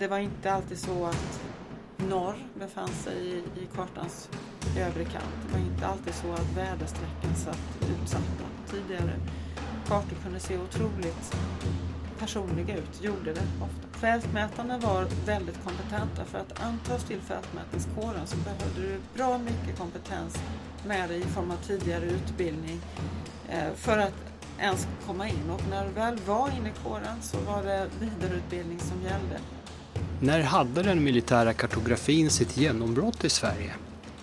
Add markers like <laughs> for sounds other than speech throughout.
det var inte alltid så att norr befann sig i, i kartans övre kant. Det var inte alltid så att väderstrecken satt utsatta tidigare. Kartor kunde se otroligt personliga ut, gjorde det ofta. Fältmätarna var väldigt kompetenta. För att antas till fältmätningskåren så behövde du bra mycket kompetens med dig i form av tidigare utbildning eh, för att ens komma in. Och när du väl var inne i kåren så var det vidareutbildning som gällde. När hade den militära kartografin sitt genombrott i Sverige?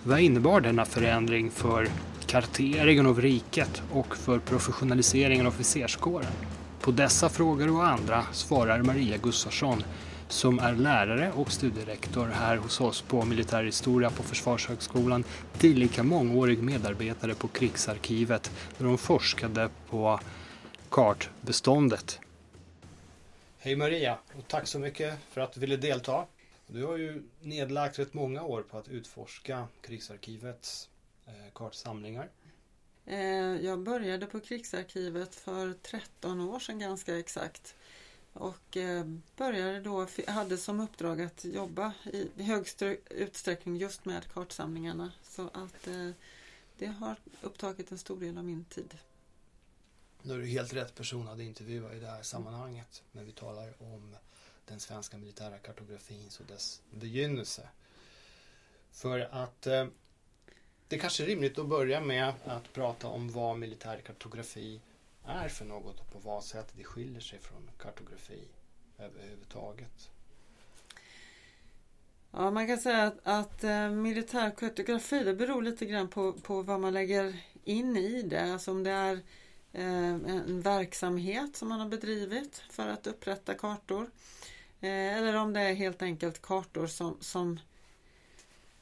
Vad innebar denna förändring för karteringen av riket och för professionaliseringen av officerskåren? På dessa frågor och andra svarar Maria Gustafsson som är lärare och studierektor här hos oss på militärhistoria på Försvarshögskolan, tillika mångårig medarbetare på Krigsarkivet där hon forskade på kartbeståndet. Hej Maria och tack så mycket för att du ville delta. Du har ju nedlagt rätt många år på att utforska Krigsarkivets eh, kartsamlingar. Eh, jag började på Krigsarkivet för 13 år sedan ganska exakt. Och eh, började då, hade som uppdrag att jobba i hög utsträckning just med kartsamlingarna. Så att det har upptagit en stor del av min tid. Nu är du helt rätt person att intervjua i det här sammanhanget när vi talar om den svenska militära kartografin och dess begynnelse. För att eh, det kanske är rimligt att börja med att prata om vad militär kartografi är för något och på vad sätt det skiljer sig från kartografi överhuvudtaget. Ja, man kan säga att, att eh, militär kartografi det beror lite grann på, på vad man lägger in i det. Alltså om det är Eh, en verksamhet som man har bedrivit för att upprätta kartor. Eh, eller om det är helt enkelt kartor som, som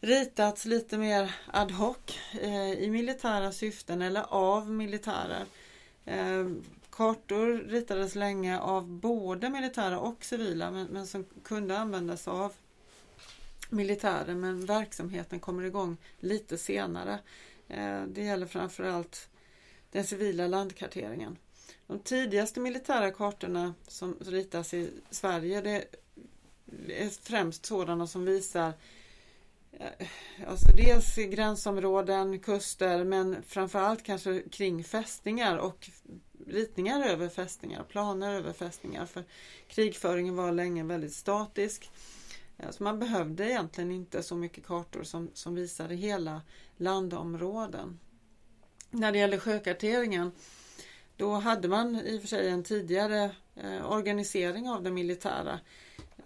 ritats lite mer ad hoc eh, i militära syften eller av militärer. Kartor ritades länge av både militära och civila men, men som kunde användas av militärer men verksamheten kommer igång lite senare. Det gäller framförallt den civila landkarteringen. De tidigaste militära kartorna som ritas i Sverige det är främst sådana som visar eh, Alltså dels gränsområden, kuster men framförallt kanske kring fästningar och ritningar över fästningar, planer över fästningar. För krigföringen var länge väldigt statisk. Eh, så man behövde egentligen inte så mycket kartor som, som visade hela landområden. När det gäller sjökarteringen då hade man i och för sig en tidigare eh, organisering av det militära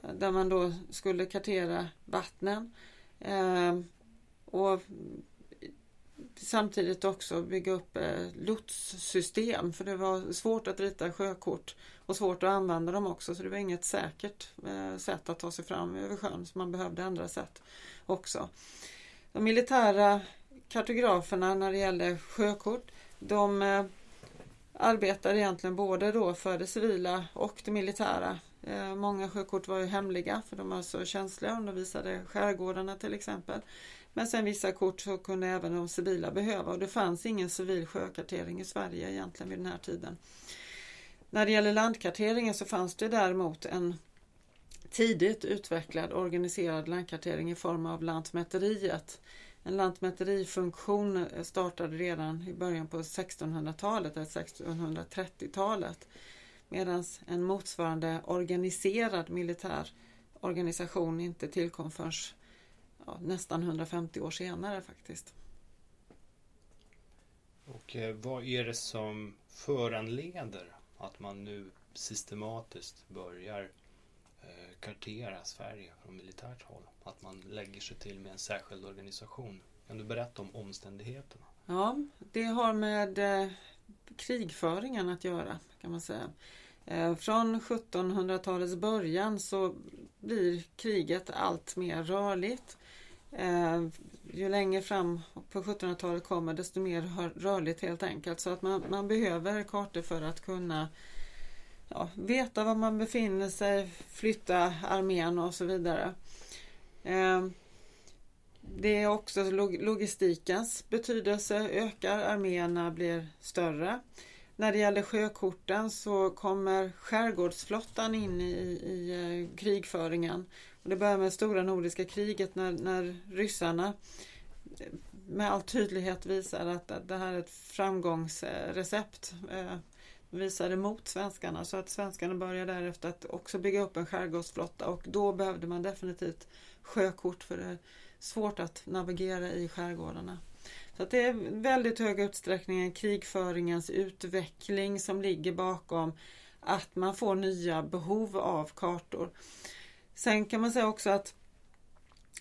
eh, där man då skulle kartera vattnen. Eh, och samtidigt också bygga upp eh, lotssystem för det var svårt att rita sjökort och svårt att använda dem också så det var inget säkert eh, sätt att ta sig fram över sjön så man behövde andra sätt också. De militära kartograferna när det gäller sjökort de eh, arbetar egentligen både då för det civila och det militära. Eh, många sjökort var ju hemliga för de var så känsliga om de visade skärgårdarna till exempel. Men sen vissa kort så kunde även de civila behöva och det fanns ingen civil sjökartering i Sverige egentligen vid den här tiden. När det gäller landkarteringen så fanns det däremot en tidigt utvecklad organiserad landkartering i form av Lantmäteriet. En lantmäterifunktion startade redan i början på 1600-talet, eller 1630-talet. Medan en motsvarande organiserad militär organisation inte tillkom förrän ja, nästan 150 år senare faktiskt. Och eh, vad är det som föranleder att man nu systematiskt börjar Eh, kartera Sverige från militärt håll? Att man lägger sig till med en särskild organisation. Kan du berätta om omständigheterna? Ja, det har med eh, krigföringen att göra kan man säga. Eh, från 1700-talets början så blir kriget allt mer rörligt. Ju längre fram på 1700-talet kommer desto mer rörligt helt enkelt. Så att man, man behöver kartor för att kunna ja, veta var man befinner sig, flytta armén och så vidare. Ehm, det är också logistikens betydelse ökar, arméerna blir större. när det gäller sjökorten så kommer skärgårdsflottan in i, i eh, krigföringen. Och det börjar med stora nordiska kriget när, när ryssarna med all tydlighet visar att, att det här är ett framgångsrecept. Eh, Visade mot svenskarna så att svenskarna började därefter att också bygga upp en skärgårdsflotta och då behövde man definitivt sjökort för det är svårt att navigera i skärgårdarna. Så att det är väldigt hög utsträckning krigföringens utveckling som ligger bakom att man får nya behov av kartor. Sen kan man säga också att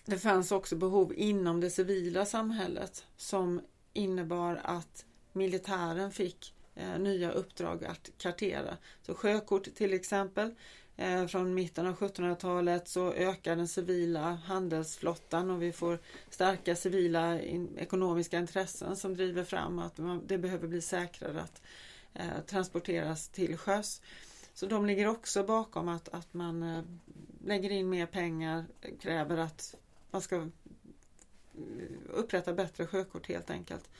det fanns också behov inom det civila samhället som innebar att militären fick Eh, nya uppdrag att kartera. Så sjökort till exempel Eh, från mitten av 1700-talet så ökar den civila handelsflottan och vi får starka civila ekonomiska intressen som driver fram att det behöver bli säkrare att eh, transporteras till sjöss. Så de ligger också bakom att, att man eh, lägger in mer pengar, kräver att man ska eh, upprätta bättre sjökort helt enkelt.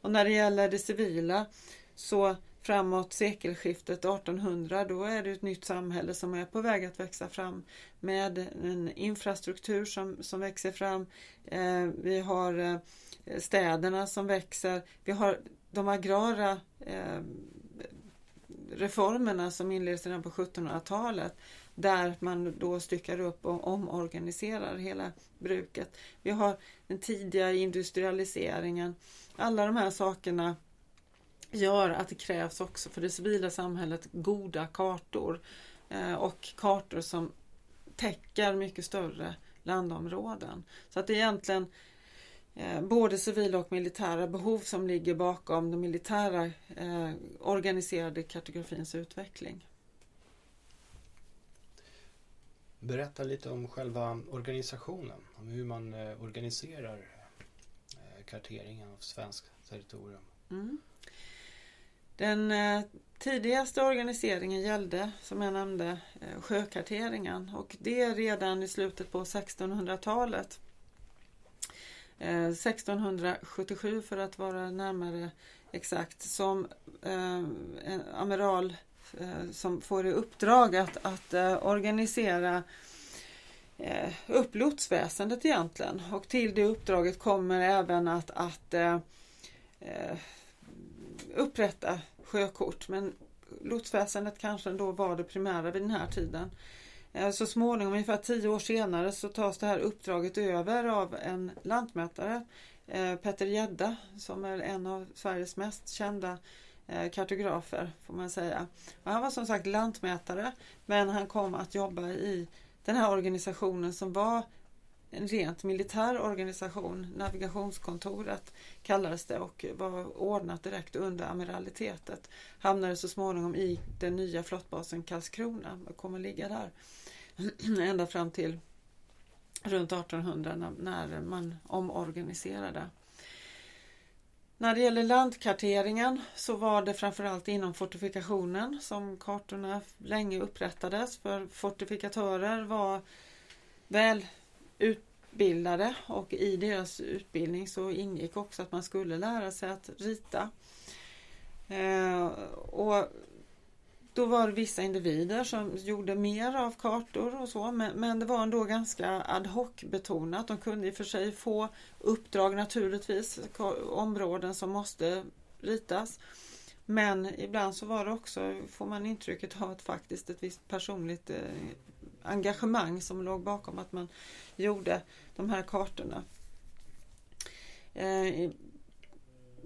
Och när det gäller det civila så framåt sekelskiftet 1800 då är det ett nytt samhälle som är på väg att växa fram med en infrastruktur som, som växer fram. Eh, vi har eh, städerna som växer. Vi har de agrara eh, reformerna som inleds redan på 1700-talet där man då styckar upp och omorganiserar hela bruket. Vi har den tidiga industrialiseringen. Alla de här sakerna gör att det krävs också för det civila samhället goda kartor eh, och kartor som täcker mycket större landområden. Så att det är egentligen eh, både civila och militära behov som ligger bakom den militära eh, organiserade kartografins utveckling. Berätta lite om själva organisationen, om hur man organiserar karteringen av svenskt territorium. Mm. Den eh, tidigaste organiseringen gällde, som jag nämnde, eh, sjökarteringen och det redan i slutet på 1600-talet. 1677 eh, för att vara närmare exakt, som en amiral som får i uppdrag att, att organisera upp lotsväsendet egentligen. Och till det uppdraget kommer även att, att upprätta sjökort men lotsväsendet kanske ändå var det primära vid den här tiden. Eh, så småningom, ungefär tio år senare, så tas det här uppdraget över av en lantmätare, eh, Petter Gedda, som är en av Sveriges mest kända eh, kartografer, får man säga. han var som sagt lantmätare, men han kom att jobba i den här organisationen som var en rent militär organisation. Navigationskontoret kallades det och var ordnat direkt under amiralitetet. Hamnade så småningom i den nya flottbasen Karlskrona och kommer ligga där <clears throat> ända fram till runt 1800 när man omorganiserade. När det gäller landkarteringen så var det framförallt inom fortifikationen som kartorna länge upprättades för fortifikatörer var väl utbildade och i deras utbildning så ingick också att man skulle lära sig att rita. Eh, och då var det vissa individer som gjorde mer av kartor och så men, men det var ändå ganska ad hoc betonat. De kunde i och för sig få uppdrag naturligtvis, områden som måste ritas. Men ibland så var det också, får man intrycket av att faktiskt ett visst personligt eh, engagemang som låg bakom att man gjorde de här kartorna. Eh, I,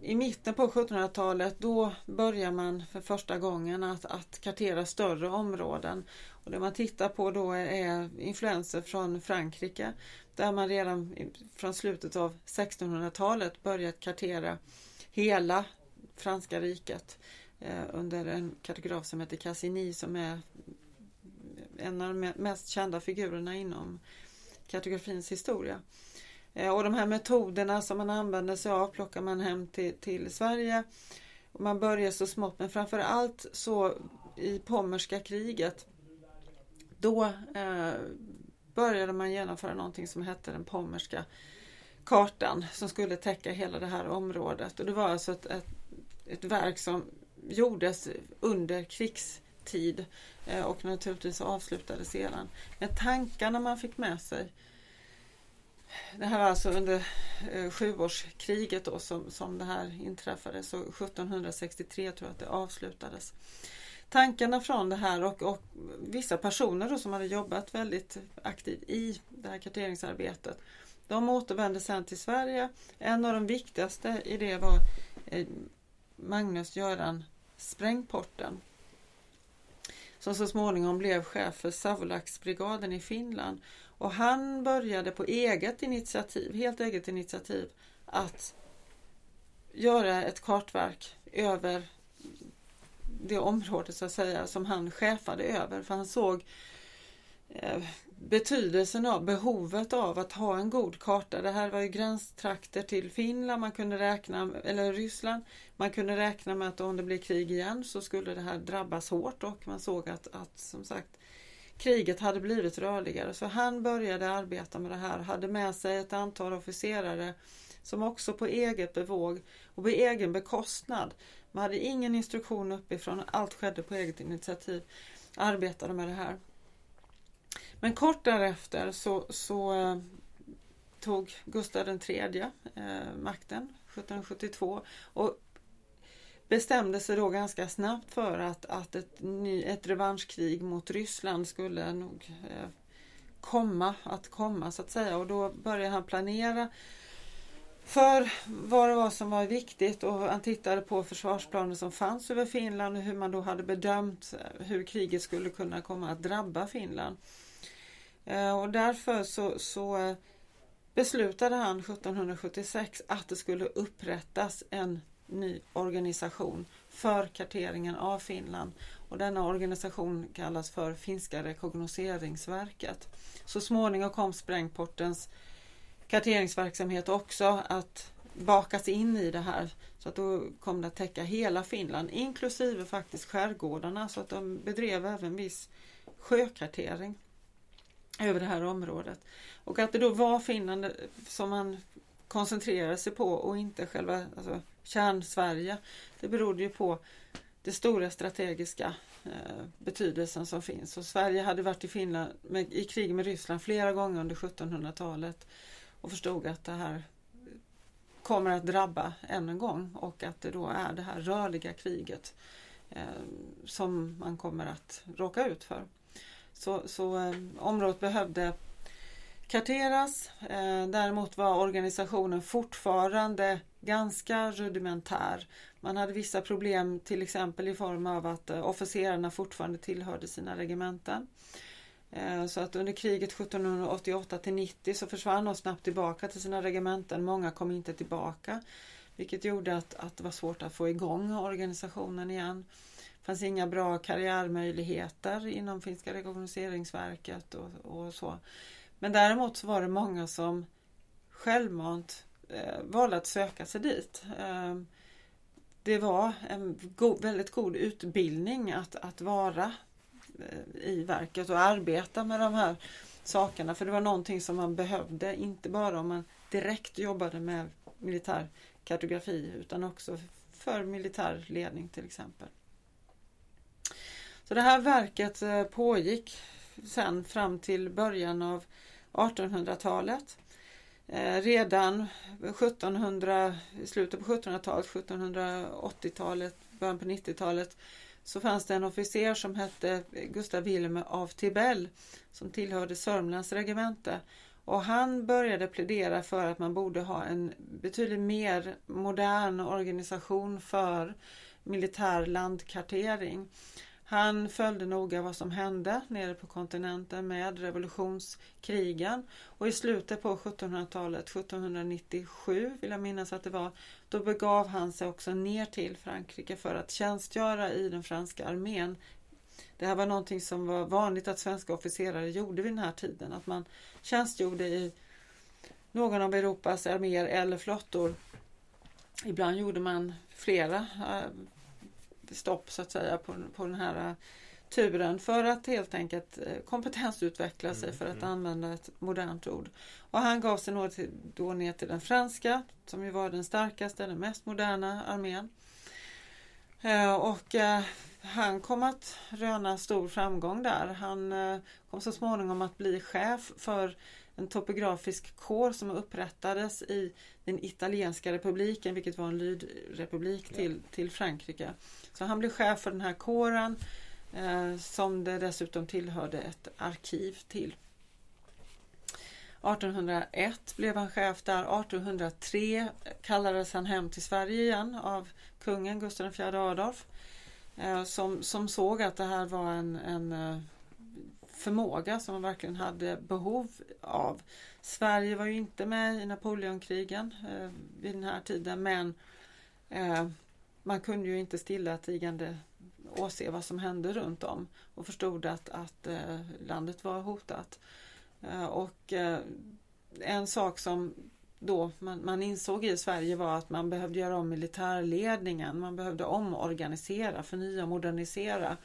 i mitten på 1700-talet då börjar man för första gången att, att kartera större områden. Och det man tittar på då är influenser från Frankrike där man redan från slutet av 1600-talet börjat kartera hela franska riket eh, under en kartograf som heter Cassini som är en av de mest kända figurerna inom kartografins historia. Eh, och de här metoderna som man använder sig av plockar man hem till, till Sverige. Och man börjar så smått men framför allt så i Pommerska kriget då eh, började man genomföra någonting som hette den Pommerska kartan som skulle täcka hela det här området. Och det var alltså ett, ett, ett verk som gjordes under krigs tid eh, och naturligtvis avslutades sedan. Men tankarna man fick med sig det här var alltså under eh, sjuårskriget då som, som det här inträffade, så 1763 tror jag att det avslutades. Tankarna från det här och, och vissa personer då som hade jobbat väldigt aktivt i det här karteringsarbetet de återvände sedan till Sverige. En av de viktigaste i det var eh, Magnus Göran Sprängporten som så småningom blev chef för Savolaxbrigaden i Finland. Och han började på eget initiativ, helt eget initiativ, att göra ett kartverk över det område så att säga som han chefade över. För han såg eh, betydelsen av, behovet av att ha en god karta. Det här var ju gränstrakter till Finland, man kunde räkna, eller Ryssland. Man kunde räkna med att om det blir krig igen så skulle det här drabbas hårt och man såg att, att som sagt kriget hade blivit rörligare. Så han började arbeta med det här, hade med sig ett antal officerare som också på eget bevåg och på egen bekostnad, man hade ingen instruktion uppifrån, allt skedde på eget initiativ, arbetade med det här. Men kort därefter så, så eh, tog Gustav III eh, makten 1772 och bestämde sig då ganska snabbt för att, att ett, ny, ett revanschkrig mot Ryssland skulle nog eh, komma att komma så att säga och då började han planera för vad det var som var viktigt och han tittade på försvarsplaner som fanns över Finland och hur man då hade bedömt eh, hur kriget skulle kunna komma att drabba Finland. Eh, och därför så, så eh, beslutade han 1776 att det skulle upprättas en ny organisation för karteringen av Finland. Och denna organisation kallas för Finska rekognoseringsverket. Så småningom kom Sprängportens karteringsverksamhet också att bakas in i det här. Så att då kom det att täcka hela Finland inklusive faktiskt skärgårdarna så att de bedrev även viss sjökartering över det här området. Och att det då var Finland som man koncentrerade sig på och inte själva alltså, kärn-Sverige. Det berodde ju på den stora strategiska eh, betydelsen som finns. Och Sverige hade varit i, Finland, med, i krig med Ryssland flera gånger under 1700-talet och förstod att det här kommer att drabba än en gång och att det då är det här rörliga kriget eh, som man kommer att råka ut för. Så, så eh, området behövde karteras. Eh, däremot var organisationen fortfarande ganska rudimentär. Man hade vissa problem till exempel i form av att eh, officerarna fortfarande tillhörde sina regementen. Så att under kriget 1788 till 90 så försvann de snabbt tillbaka till sina regementen. Många kom inte tillbaka. Vilket gjorde att, att det var svårt att få igång organisationen igen. Det fanns inga bra karriärmöjligheter inom Finska rekognoseringsverket och, och så. Men däremot så var det många som självmant eh, valde att söka sig dit. Eh, det var en go väldigt god utbildning att, att vara eh, i verket och arbeta med de här sakerna. För det var någonting som man behövde, inte bara om man direkt jobbade med militär kartografi utan också för militär ledning till exempel. Så det här verket eh, pågick sen fram till början av 1800-talet. Eh, redan 1700, slutet på 1700-talet, 1780-talet, början på 90-talet så fanns det en officer som hette Gustav Wilhelm av Tibell som tillhörde Sörmlands regemente. Och han började plädera för att man borde ha en betydligt mer modern organisation för militär landkartering. Han följde noga vad som hände nere på kontinenten med revolutionskrigen och i slutet på 1700-talet, 1797 vill jag minnas att det var, då begav han sig också ner till Frankrike för att tjänstgöra i den franska armén. Det här var någonting som var vanligt att svenska officerare gjorde vid den här tiden, att man tjänstgjorde i någon av Europas arméer eller flottor. Ibland gjorde man flera eh, stopp så att säga på, på den här uh, turen för att helt enkelt uh, kompetensutveckla sig mm, för att mm. använda ett modernt ord. Och han gav sig då, till, då ner till den franska som ju var den starkaste, den mest moderna armén. Eh, och han kom att röna stor framgång där. Han kom så småningom att bli chef för en topografisk kår som upprättades i den italienska republiken, vilket var en lydrepublik till, till Frankrike. Så han blev chef för den här kåren eh, som det dessutom tillhörde ett arkiv till. 1801 blev han chef där. 1803 kallades han hem till Sverige igen av kungen Gustav IV Adolf eh, som, som såg att det här var en, en eh, förmåga som man verkligen hade behov av. Sverige var ju inte med i Napoleonkrigen eh, vid den här tiden men eh, man kunde ju inte stillatigande åse vad som hände runt om och förstod att, att eh, landet var hotat. Eh, och eh, en sak som då man, man, insåg i Sverige var att man behövde göra om militärledningen. Man behövde omorganisera, förnya, modernisera.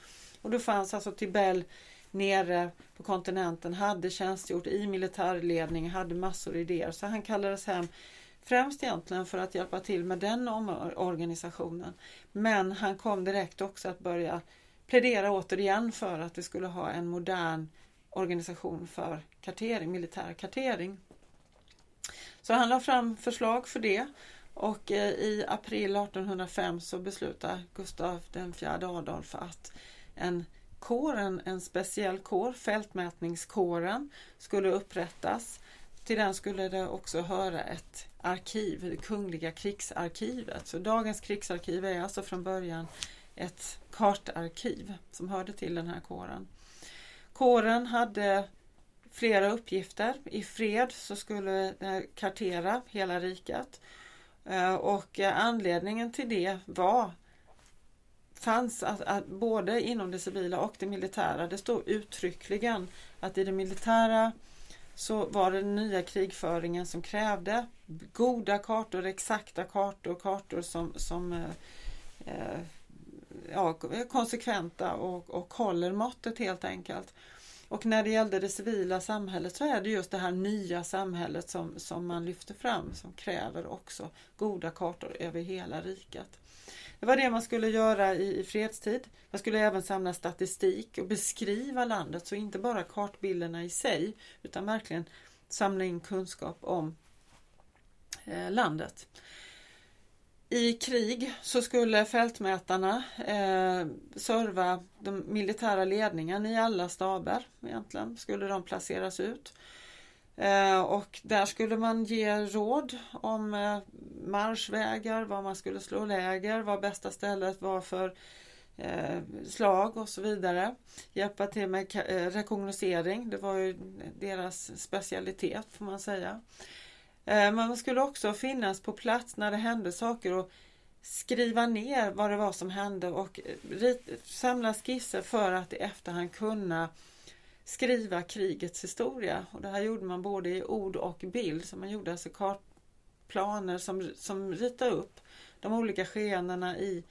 Och då fanns alltså Tibell nere på kontinenten, hade tjänstgjort i militärledning, hade massor av idéer. Så han kallades hem främst egentligen för att hjälpa till med den omorganisationen. Men han kom direkt också att börja plädera återigen för att vi skulle ha en modern organisation för kartering, militär kartering. Så han la fram förslag för det och eh, i april 1805 så beslutade Gustav IV Adolf att en kåren, en speciell kår, fältmätningskåren, skulle upprättas. Till den skulle det också höra ett arkiv, det Kungliga krigsarkivet. Så dagens krigsarkiv är alltså från början ett kartarkiv som hörde till den här kåren. Kåren hade flera uppgifter. I fred så skulle den kartera hela riket eh, och eh, anledningen till det var fanns att, att, både inom det civila och det militära. Det stod uttryckligen att i det militära så var det den nya krigföringen som krävde goda kartor, exakta kartor, kartor som, som eh, eh, ja, konsekventa och, och håller måttet helt enkelt. Och när det gällde det civila samhället så är det just det här nya samhället som, som man lyfter fram som kräver också goda kartor över hela riket. Det var det man skulle göra i, i fredstid. Man skulle även samla statistik och beskriva landet, så inte bara kartbilderna i sig, utan verkligen samla in kunskap om eh, landet. I krig så skulle fältmätarna eh, serva den militära ledningen i alla staber egentligen, skulle de placeras ut. Eh, och där skulle man ge råd om eh, marschvägar, var man skulle slå läger, vad bästa stället var för eh, slag och så vidare. Hjälpa till med rekognosering, det var ju deras specialitet får man säga. Man skulle också finnas på plats när det hände saker och skriva ner vad det var som hände och samla skisser för att i efterhand kunna skriva krigets historia. Och det här gjorde man både i ord och bild. Så man gjorde alltså kartplaner som, som ritade upp de olika skeendena i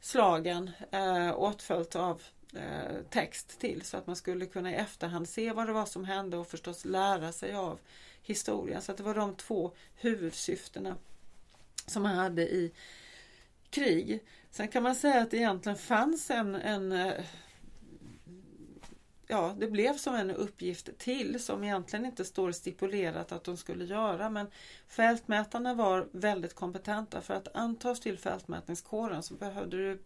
slagen eh, åtföljt av eh, text till så att man skulle kunna i efterhand se vad det var som hände och förstås lära sig av historien. Så att det var de två huvudsyftena som man hade i krig. Sen kan man säga att det egentligen fanns en, en eh, ja, det blev som en uppgift till som egentligen inte står stipulerat att de skulle göra. Men fältmätarna var väldigt kompetenta. För att antas till fältmätningskåren så behövde du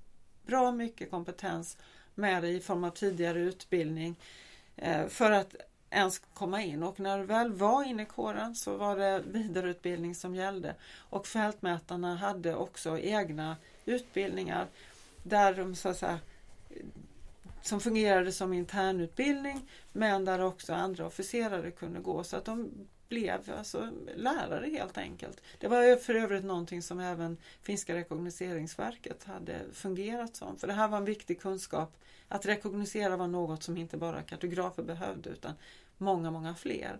bra mycket kompetens med dig i form av tidigare utbildning eh, för att ens komma in. Och när du väl var inne i kåren så var det vidareutbildning som gällde. Och fältmätarna hade också egna utbildningar där de så att säga som fungerade som internutbildning men där också andra officerare kunde gå så att de blev alltså lärare helt enkelt. Det var för övrigt någonting som även finska rekognoseringsverket hade fungerat som. För det här var en viktig kunskap. Att rekognosera var något som inte bara kartografer behövde utan många, många fler.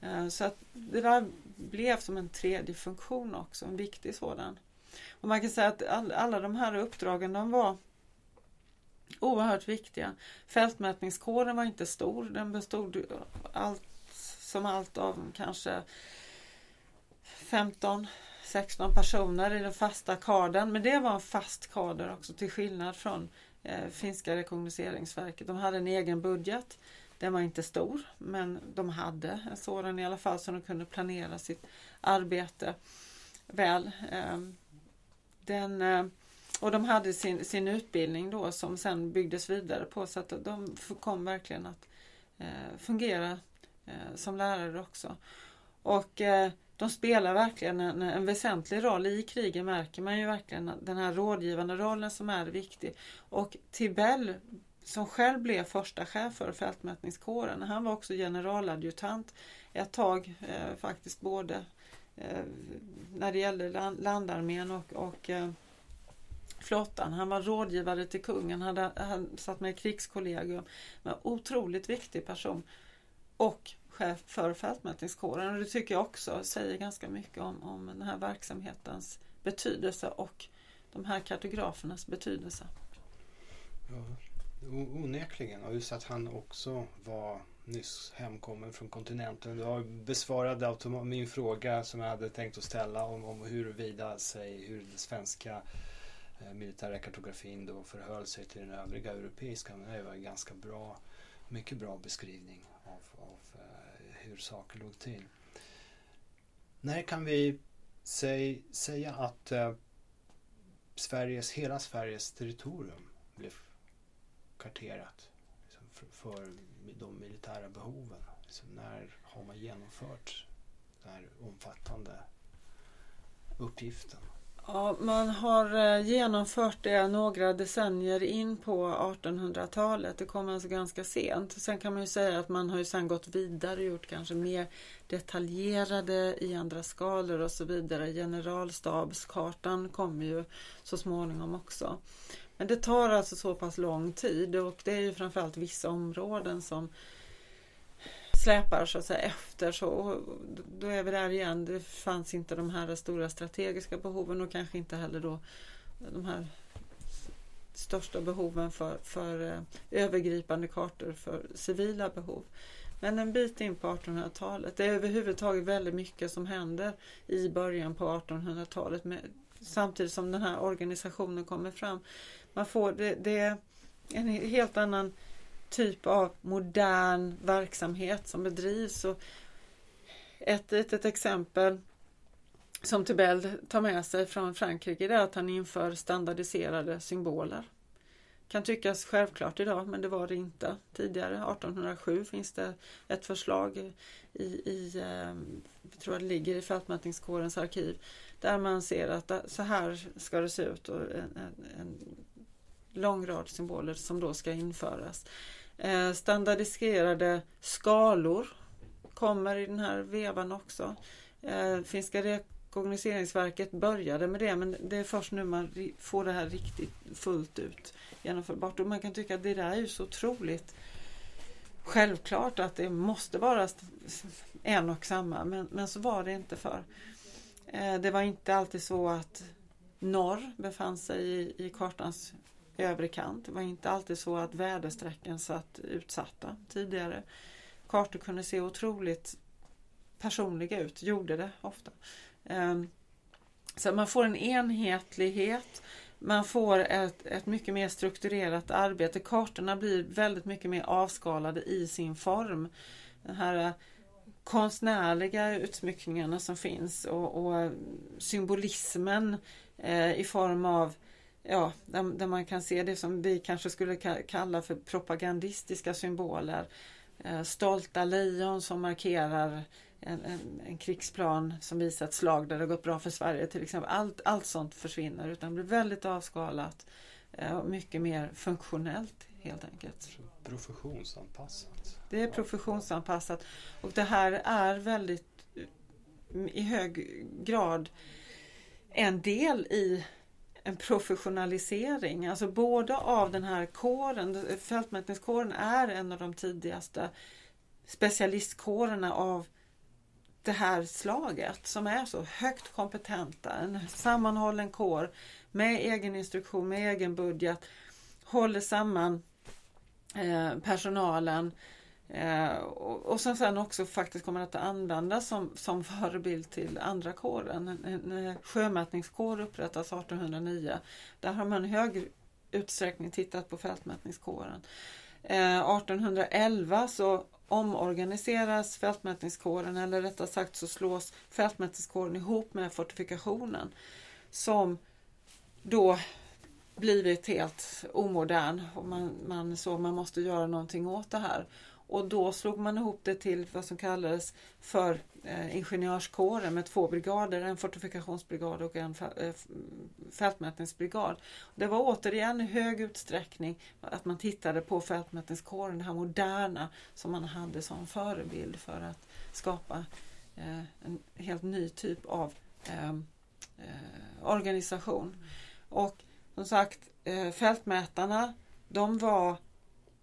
Eh, så att det där blev som en tredje funktion också, en viktig sådan. Och man kan säga att alla de här uppdragen de var oerhört viktiga. Fältmätningskåren var inte stor. Den bestod allt som allt av kanske 15 16 personer i den fasta kadern. Men det var en fast kader också till skillnad från eh, finska rekognoseringsverket. De hade en egen budget. Den var inte stor men de hade en sådan i alla fall så de kunde planera sitt arbete väl. Eh, den, eh, och de hade sin, sin utbildning då som sen byggdes vidare på så att de kom verkligen att eh, fungera eh, som lärare också. Och eh, de spelar verkligen en, en, väsentlig roll i kriget märker man ju verkligen den här rådgivande rollen som är viktig. Och Tibell som själv blev första chef för fältmätningskåren, han var också generaladjutant ett tag eh, faktiskt både eh, när det gällde land, landarmén och, och eh, flottan. Han var rådgivare till kungen, han, hade, han satt med i krigskollegium. En otroligt viktig person. Och chef för fältmätningskåren. Och det tycker jag också säger ganska mycket om, om den här verksamhetens betydelse och de här kartografernas betydelse. Ja, onekligen. Och just att han också var nyss hemkommen från kontinenten. Du har besvarat min fråga som jag hade tänkt att ställa om, om huruvida sig, hur det svenska Eh, militära kartografin då förhöll sig till den övriga europeiska. Men det var en ganska bra, mycket bra beskrivning av eh, hur saker låg till. När kan vi säg, säga att eh, Sveriges, hela Sveriges territorium blev karterat liksom, för, för, de militära behoven? Liksom, när har man genomfört den här omfattande uppgiften? Ja, man har eh, genomfört det några decennier in på 1800-talet. Det kom alltså ganska sent. Sen kan man ju säga att man har ju sen gått vidare och gjort kanske mer detaljerade i andra skalor och så vidare. Generalstabskartan kommer ju så småningom också. Men det tar alltså så pass lång tid och det är ju framförallt vissa områden som släpar så att säga efter så då är vi där igen. Det fanns inte de här stora strategiska behoven och kanske inte heller då de här största behoven för, för eh, övergripande kartor för civila behov. Men en bit in på 1800-talet. Det är överhuvudtaget väldigt mycket som händer i början på 1800-talet samtidigt som den här organisationen kommer fram. Man får det, det är en helt annan typ av modern verksamhet som bedrivs. Och ett litet exempel som Tibell tar med sig från Frankrike är att han inför standardiserade symboler. Kan tyckas självklart idag men det var det inte tidigare. 1807 finns det ett förslag i, i ehm, jag tror det ligger i fältmätningskårens arkiv där man ser att så här ska det se ut och en, en, en lång rad symboler som då ska införas. Eh, standardiserade skalor kommer i den här vevan också. Eh, Finska rekognoseringsverket började med det men det är först nu man får det här riktigt fullt ut genomförbart. Och man kan tycka att det där är ju så otroligt självklart att det måste vara en och samma men, men så var det inte för. Eh, det var inte alltid så att norr befann sig i, i kartans övre kant. Det var inte alltid så att väderstrecken satt utsatta tidigare. Kartor kunde se otroligt personliga ut, gjorde det ofta. Ehm, så man får en enhetlighet, man får ett, ett mycket mer strukturerat arbete. Kartorna blir väldigt mycket mer avskalade i sin form. Den här eh, konstnärliga utsmyckningarna som finns och, och symbolismen eh, i form av ja, där, där, man kan se det som vi kanske skulle kalla för propagandistiska symboler. Eh, stolta lejon som markerar en, en, en, krigsplan som visar ett slag där det gått bra för Sverige till exempel. Allt, allt sånt försvinner utan blir väldigt avskalat eh, och mycket mer funktionellt helt enkelt. Professionsanpassat. Det är professionsanpassat och det här är väldigt i hög grad en del i en professionalisering, alltså både av den här kåren, fältmätningskåren är en av de tidigaste specialistkårerna av det här slaget som är så högt kompetenta. En sammanhållen kår med egen instruktion, med egen budget, håller samman eh, personalen Eh, och, och som sen också faktiskt kommer att användas som, som <laughs> förebild till andra kåren. En, en, sjömätningskår upprättas 1809. Där har man i hög utsträckning tittat på fältmätningskåren. Eh, 1811 så omorganiseras fältmätningskåren eller rättare sagt så slås fältmätningskåren ihop med fortifikationen som då blivit helt omodern och man, man så man måste göra någonting åt det här. Och då slog man ihop det till vad som kallades för eh, ingenjörskåren med två brigader, en fortifikationsbrigad och en eh, fältmätningsbrigad. Det var återigen i hög utsträckning att man tittade på fältmätningskåren, det här moderna som man hade som förebild för att skapa eh, en helt ny typ av eh, eh, organisation. Och som sagt, eh, fältmätarna de var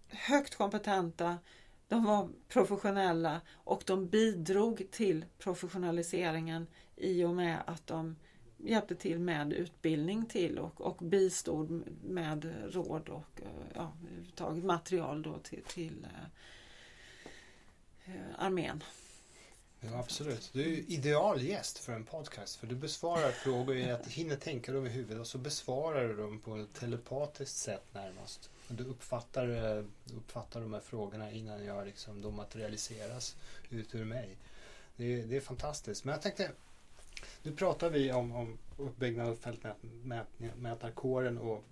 högt kompetenta de var professionella och de bidrog till professionaliseringen i och med att de hjälpte till med utbildning till och, och bistod med råd och eh, ja, material då till, till eh, eh, armén. Ja, absolut. Du är ideal gäst för en podcast för du besvarar frågor i att hinner tänka dem i huvudet och så besvarar du dem på ett telepatiskt sätt närmast. Du uppfattar, eh, uppfattar de här frågorna innan jag liksom, de materialiseras ut ur mig. Det, det är fantastiskt. Men jag tänkte, nu pratar vi om, om uppbyggnad av fältmätarkåren och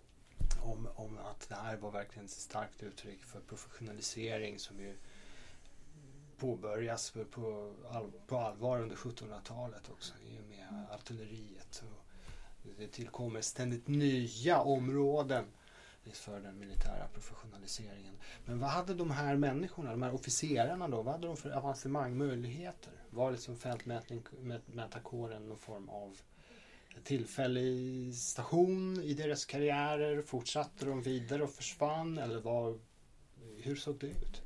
om, om att det här var verkligen ett starkt uttryck för professionalisering som ju påbörjas på, all, på allvar under 1700-talet också i och med artilleriet. Och det tillkommer ständigt nya områden för den militära professionaliseringen. Men vad hade de här människorna, de här officerarna då, vad hade de för avancemangmöjligheter? Var liksom fältmätarkåren någon form av tillfällig station i deras karriärer? Fortsatte de vidare och försvann? Eller var, hur såg det ut?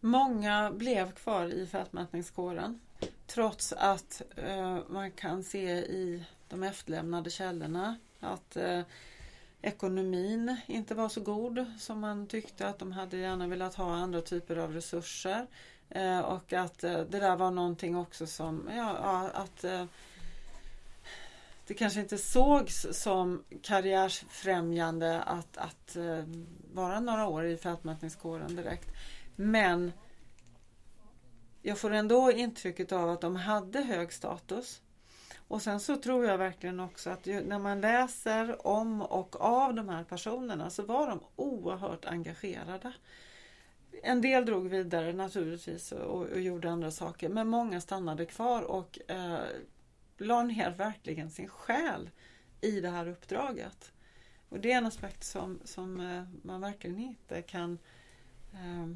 Många blev kvar i fältmätningskåren trots att eh, man kan se i de efterlämnade källorna att eh, ekonomin inte var så god som man tyckte att de hade gärna velat ha andra typer av resurser. Eh, och att eh, det där var någonting också som, ja, ja att eh, det kanske inte sågs som karriärsfrämjande att, att eh, vara några år i fältmätningskåren direkt. Men jag får ändå intrycket av att de hade hög status. Och sen så tror jag verkligen också att när man läser om och av de här personerna så var de oerhört engagerade. En del drog vidare naturligtvis och, och gjorde andra saker men många stannade kvar och eh, la ner verkligen sin själ i det här uppdraget. Och det är en aspekt som, som eh, man verkligen inte kan eh,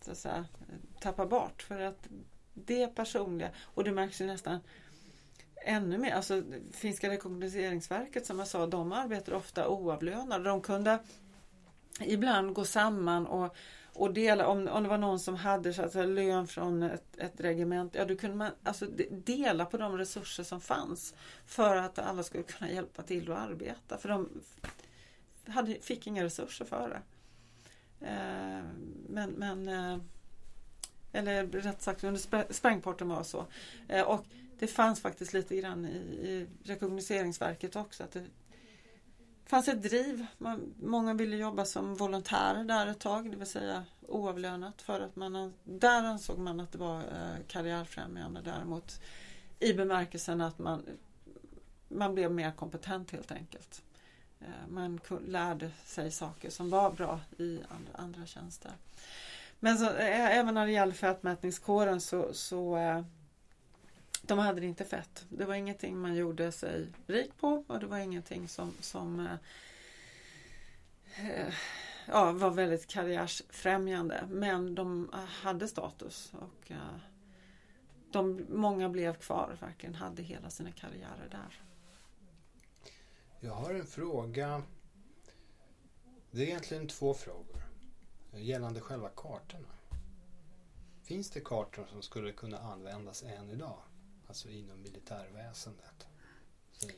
så att säga, eh, tappa bort. För att det personliga, och det märks ju nästan ännu mer. Alltså, Finska rekognoseringsverket som jag sa, de arbetar ofta oavlönade. De kunde ibland gå samman och, och dela, om, om det var någon som hade så att säga, lön från ett, ett regement, ja då kunde man alltså, dela på de resurser som fanns för att alla skulle kunna hjälpa till att arbeta. För de hade, fick inga resurser för det. Eh, men, men eh, eller rätt sagt under sprängporten var så. Eh, och det fanns faktiskt lite grann i, i rekognoseringsverket också. Att det fanns ett driv. Man, många ville jobba som volontärer där ett tag, det vill säga oavlönat. För att man, där ansåg man att det var eh, karriärfrämjande däremot i bemärkelsen att man, man blev mer kompetent helt enkelt. Eh, man lärde sig saker som var bra i andra, andra tjänster. Men så, även när det gäller fältmätningskåren så, så eh, de hade det inte fett. Det var ingenting man gjorde sig rik på och det var ingenting som, som eh, eh, ja, var väldigt karriärsfrämjande. Men de eh, hade status och eh, de, många blev kvar, verkligen hade hela sina karriärer där. Jag har en fråga. Det är egentligen två frågor gällande själva kartorna. Finns det kartor som skulle kunna användas än idag? Alltså inom militärväsendet. Så,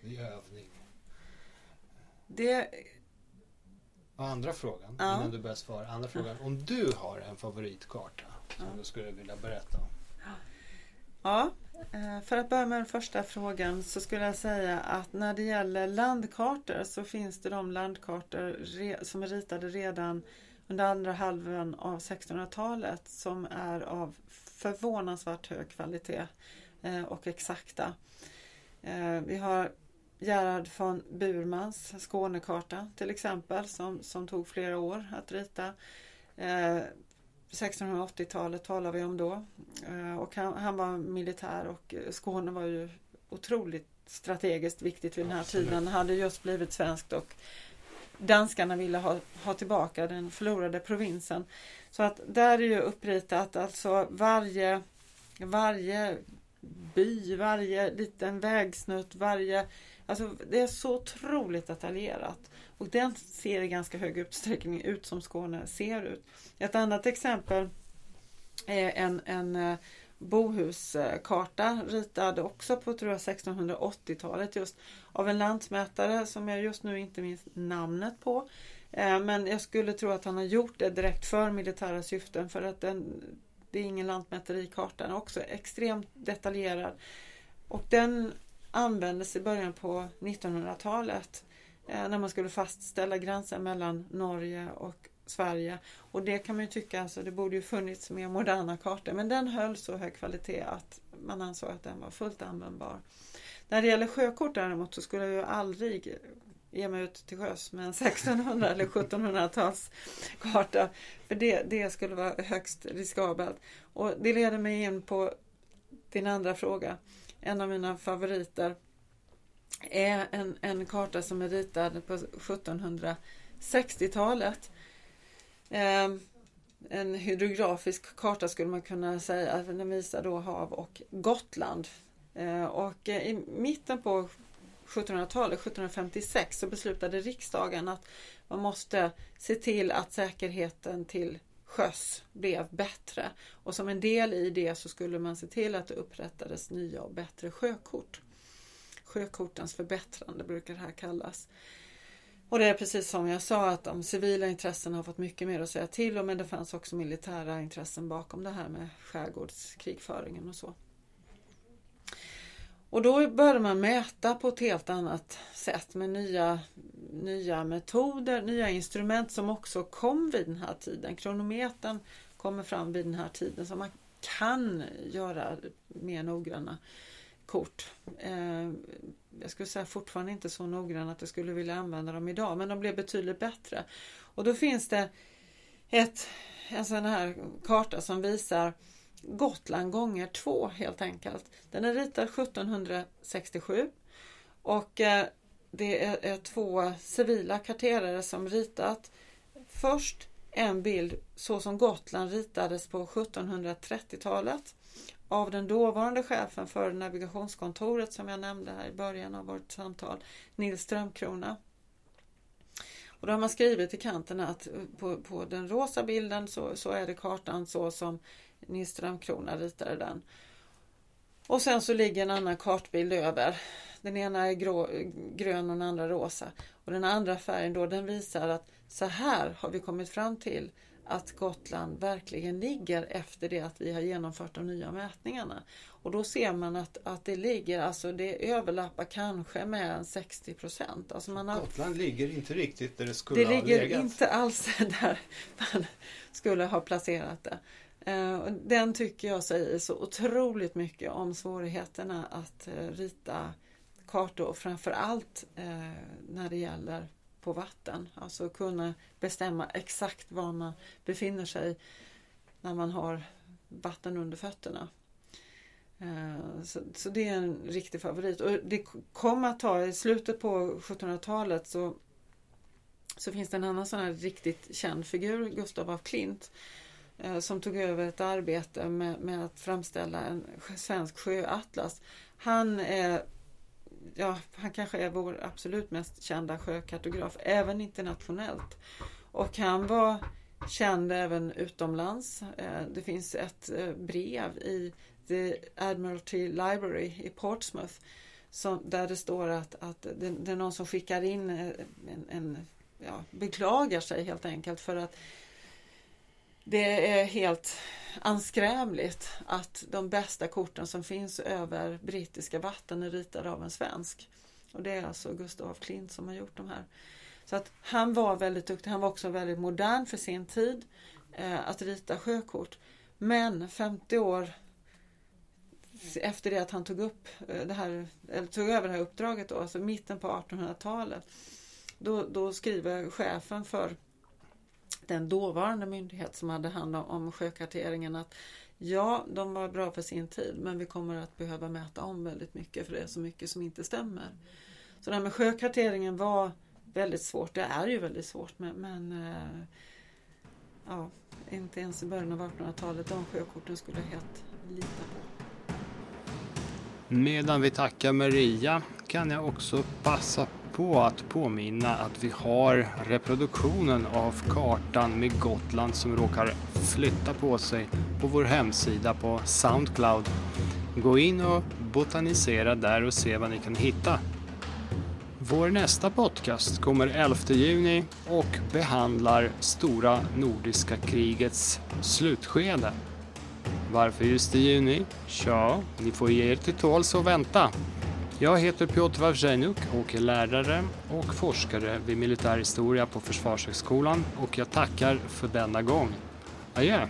I övning. Det, Och andra frågan, ja. innan du börjar svara. Andra frågan, om du har en favoritkarta som ja. du skulle vilja berätta om? Ja, eh, för att börja med den första frågan så skulle jag säga att när det gäller landkartor så finns det de landkartor som är ritade redan under andra halvan av 1600-talet som är av förvånansvärt hög kvalitet och exakta. Eh, vi har Gerhard von Burmans Skånekarta till exempel som, som tog flera år att rita. 1680-talet talar vi om då. Eh, och han, han, var militär och Skåne var ju otroligt strategiskt viktigt vid den här Absolut. tiden. hade just blivit svenskt och danskarna ville ha, ha tillbaka den förlorade provinsen. Så att där är ju uppritat alltså varje, varje by, varje liten vägsnutt, varje Alltså det är så otroligt detaljerat. Och den ser i ganska hög utsträckning ut som Skåne ser ut. Ett annat exempel är en, en eh, bohuskarta ritad också på tror jag 1680-talet just av en lantmätare som jag just nu inte minns namnet på. Eh, men jag skulle tro att han har gjort det direkt för militära syften för att den, det är ingen lantmäterikarta, den är också extremt detaljerad. Och den användes i början på 1900-talet eh, när man skulle fastställa gränsen mellan Norge och Sverige. Och det kan man ju tycka, alltså, det borde ju funnits mer moderna kartor men den höll så hög kvalitet att man ansåg att den var fullt användbar. När det gäller sjökort däremot så skulle jag ju aldrig ge mig ut till sjöss med en 1600 eller 1700-tals karta. För det, det skulle vara högst riskabelt. Och det leder mig in på din andra fråga en av mina favoriter är en, en karta som är ritad på 1760-talet. Eh, en hydrografisk karta skulle man kunna säga. Den visar då hav och Gotland. Ehm, eh, och i mitten på 1700-talet, 1756, så beslutade riksdagen att man måste se till att säkerheten till sjöss blev bättre. Och som en del i det så skulle man se till att det upprättades nya och bättre sjökort. Sjökortens förbättrande brukar det här kallas. Och det är precis som jag sa att de civila intressena har fått mycket mer att säga till om men det fanns också militära intressen bakom det här med skärgårdskrigföringen och så. Och då började man mäta på ett helt annat sätt med nya, nya metoder, nya instrument som också kom vid den här tiden. Kronometern kommer fram vid den här tiden så man kan göra mer noggranna kort. Eh, jag skulle säga fortfarande inte så noggranna att jag skulle vilja använda dem idag men de blev betydligt bättre. Och då finns det ett, en sån här karta som visar Gotland gånger två helt enkelt. Den är ritad 1767 och eh, det är två civila karterare som ritat först en bild så som Gotland ritades på 1730-talet av den dåvarande chefen för navigationskontoret som jag nämnde här i början av vårt samtal, Nils Strömkrona. Och då har man skrivit i kanten att eh, på, på den rosa bilden så, så är det kartan så som Nils Strömkrona ritade den. Och sen så ligger en annan kartbild över. Den ena är grå, grön och den andra rosa. Och den andra färgen då den visar att så här har vi kommit fram till att Gotland verkligen ligger efter det att vi har genomfört de nya mätningarna. Och då ser man att, att det ligger, alltså det överlappar kanske med 60 procent. Alltså Gotland ligger inte riktigt där det skulle det ha legat. Det ligger inte alls <laughs> där man skulle ha placerat det. Eh, den tycker jag säger så otroligt mycket om svårigheterna att eh, rita kartor och framförallt eh, när det gäller på vatten. Alltså kunna bestämma exakt var man befinner sig när man har vatten under fötterna. Eh, så, så, det är en riktig favorit. Och det kom att ta, i slutet på 1700-talet så, så finns det en annan sån här riktigt känd figur, Gustav af Klint, Eh, Eh, som tog över ett arbete med, med att framställa en svensk sjöatlas. Han är ja, han kanske är vår absolut mest kända sjökartograf, även internationellt. Och han var känd även utomlands. Eh, det finns ett eh, brev i The Admiralty Library i Portsmouth som, där det står att, att det, det, är någon som skickar in en, en ja, beklagar sig helt enkelt för att det är helt anskrämligt att de bästa korten som finns över brittiska vatten är ritade av en svensk. Och det är alltså Gustav Klint som har gjort de här. Så att han var väldigt duktig. Han var också väldigt modern för sin tid eh, att rita sjökort. Men 50 år efter det att han tog upp eh, det här, eller tog över det här uppdraget då, alltså mitten på 1800-talet. Då, då skriver chefen för den dåvarande myndighet som hade hand om sjökarteringen att ja, de var bra för sin tid men vi kommer att behöva mäta om väldigt mycket för det är så mycket som inte stämmer. Så det här med sjökarteringen var väldigt svårt. Det är ju väldigt svårt men, men eh, ja, inte ens i början av 1800-talet de sjökorten skulle jag helt lita på. Medan vi tackar Maria kan jag också passa på att påminna att vi har reproduktionen av kartan med Gotland som råkar flytta på sig på vår hemsida på Soundcloud. Gå in och botanisera där och se vad ni kan hitta. Vår nästa podcast kommer 11 juni och behandlar stora nordiska krigets slutskede. Varför just i juni? Tja, ni får ge er till tåls och vänta. Jag heter Piotr Wawrzeniuk och är lärare och forskare vid militärhistoria på Försvarshögskolan och jag tackar för denna gång. Adjö!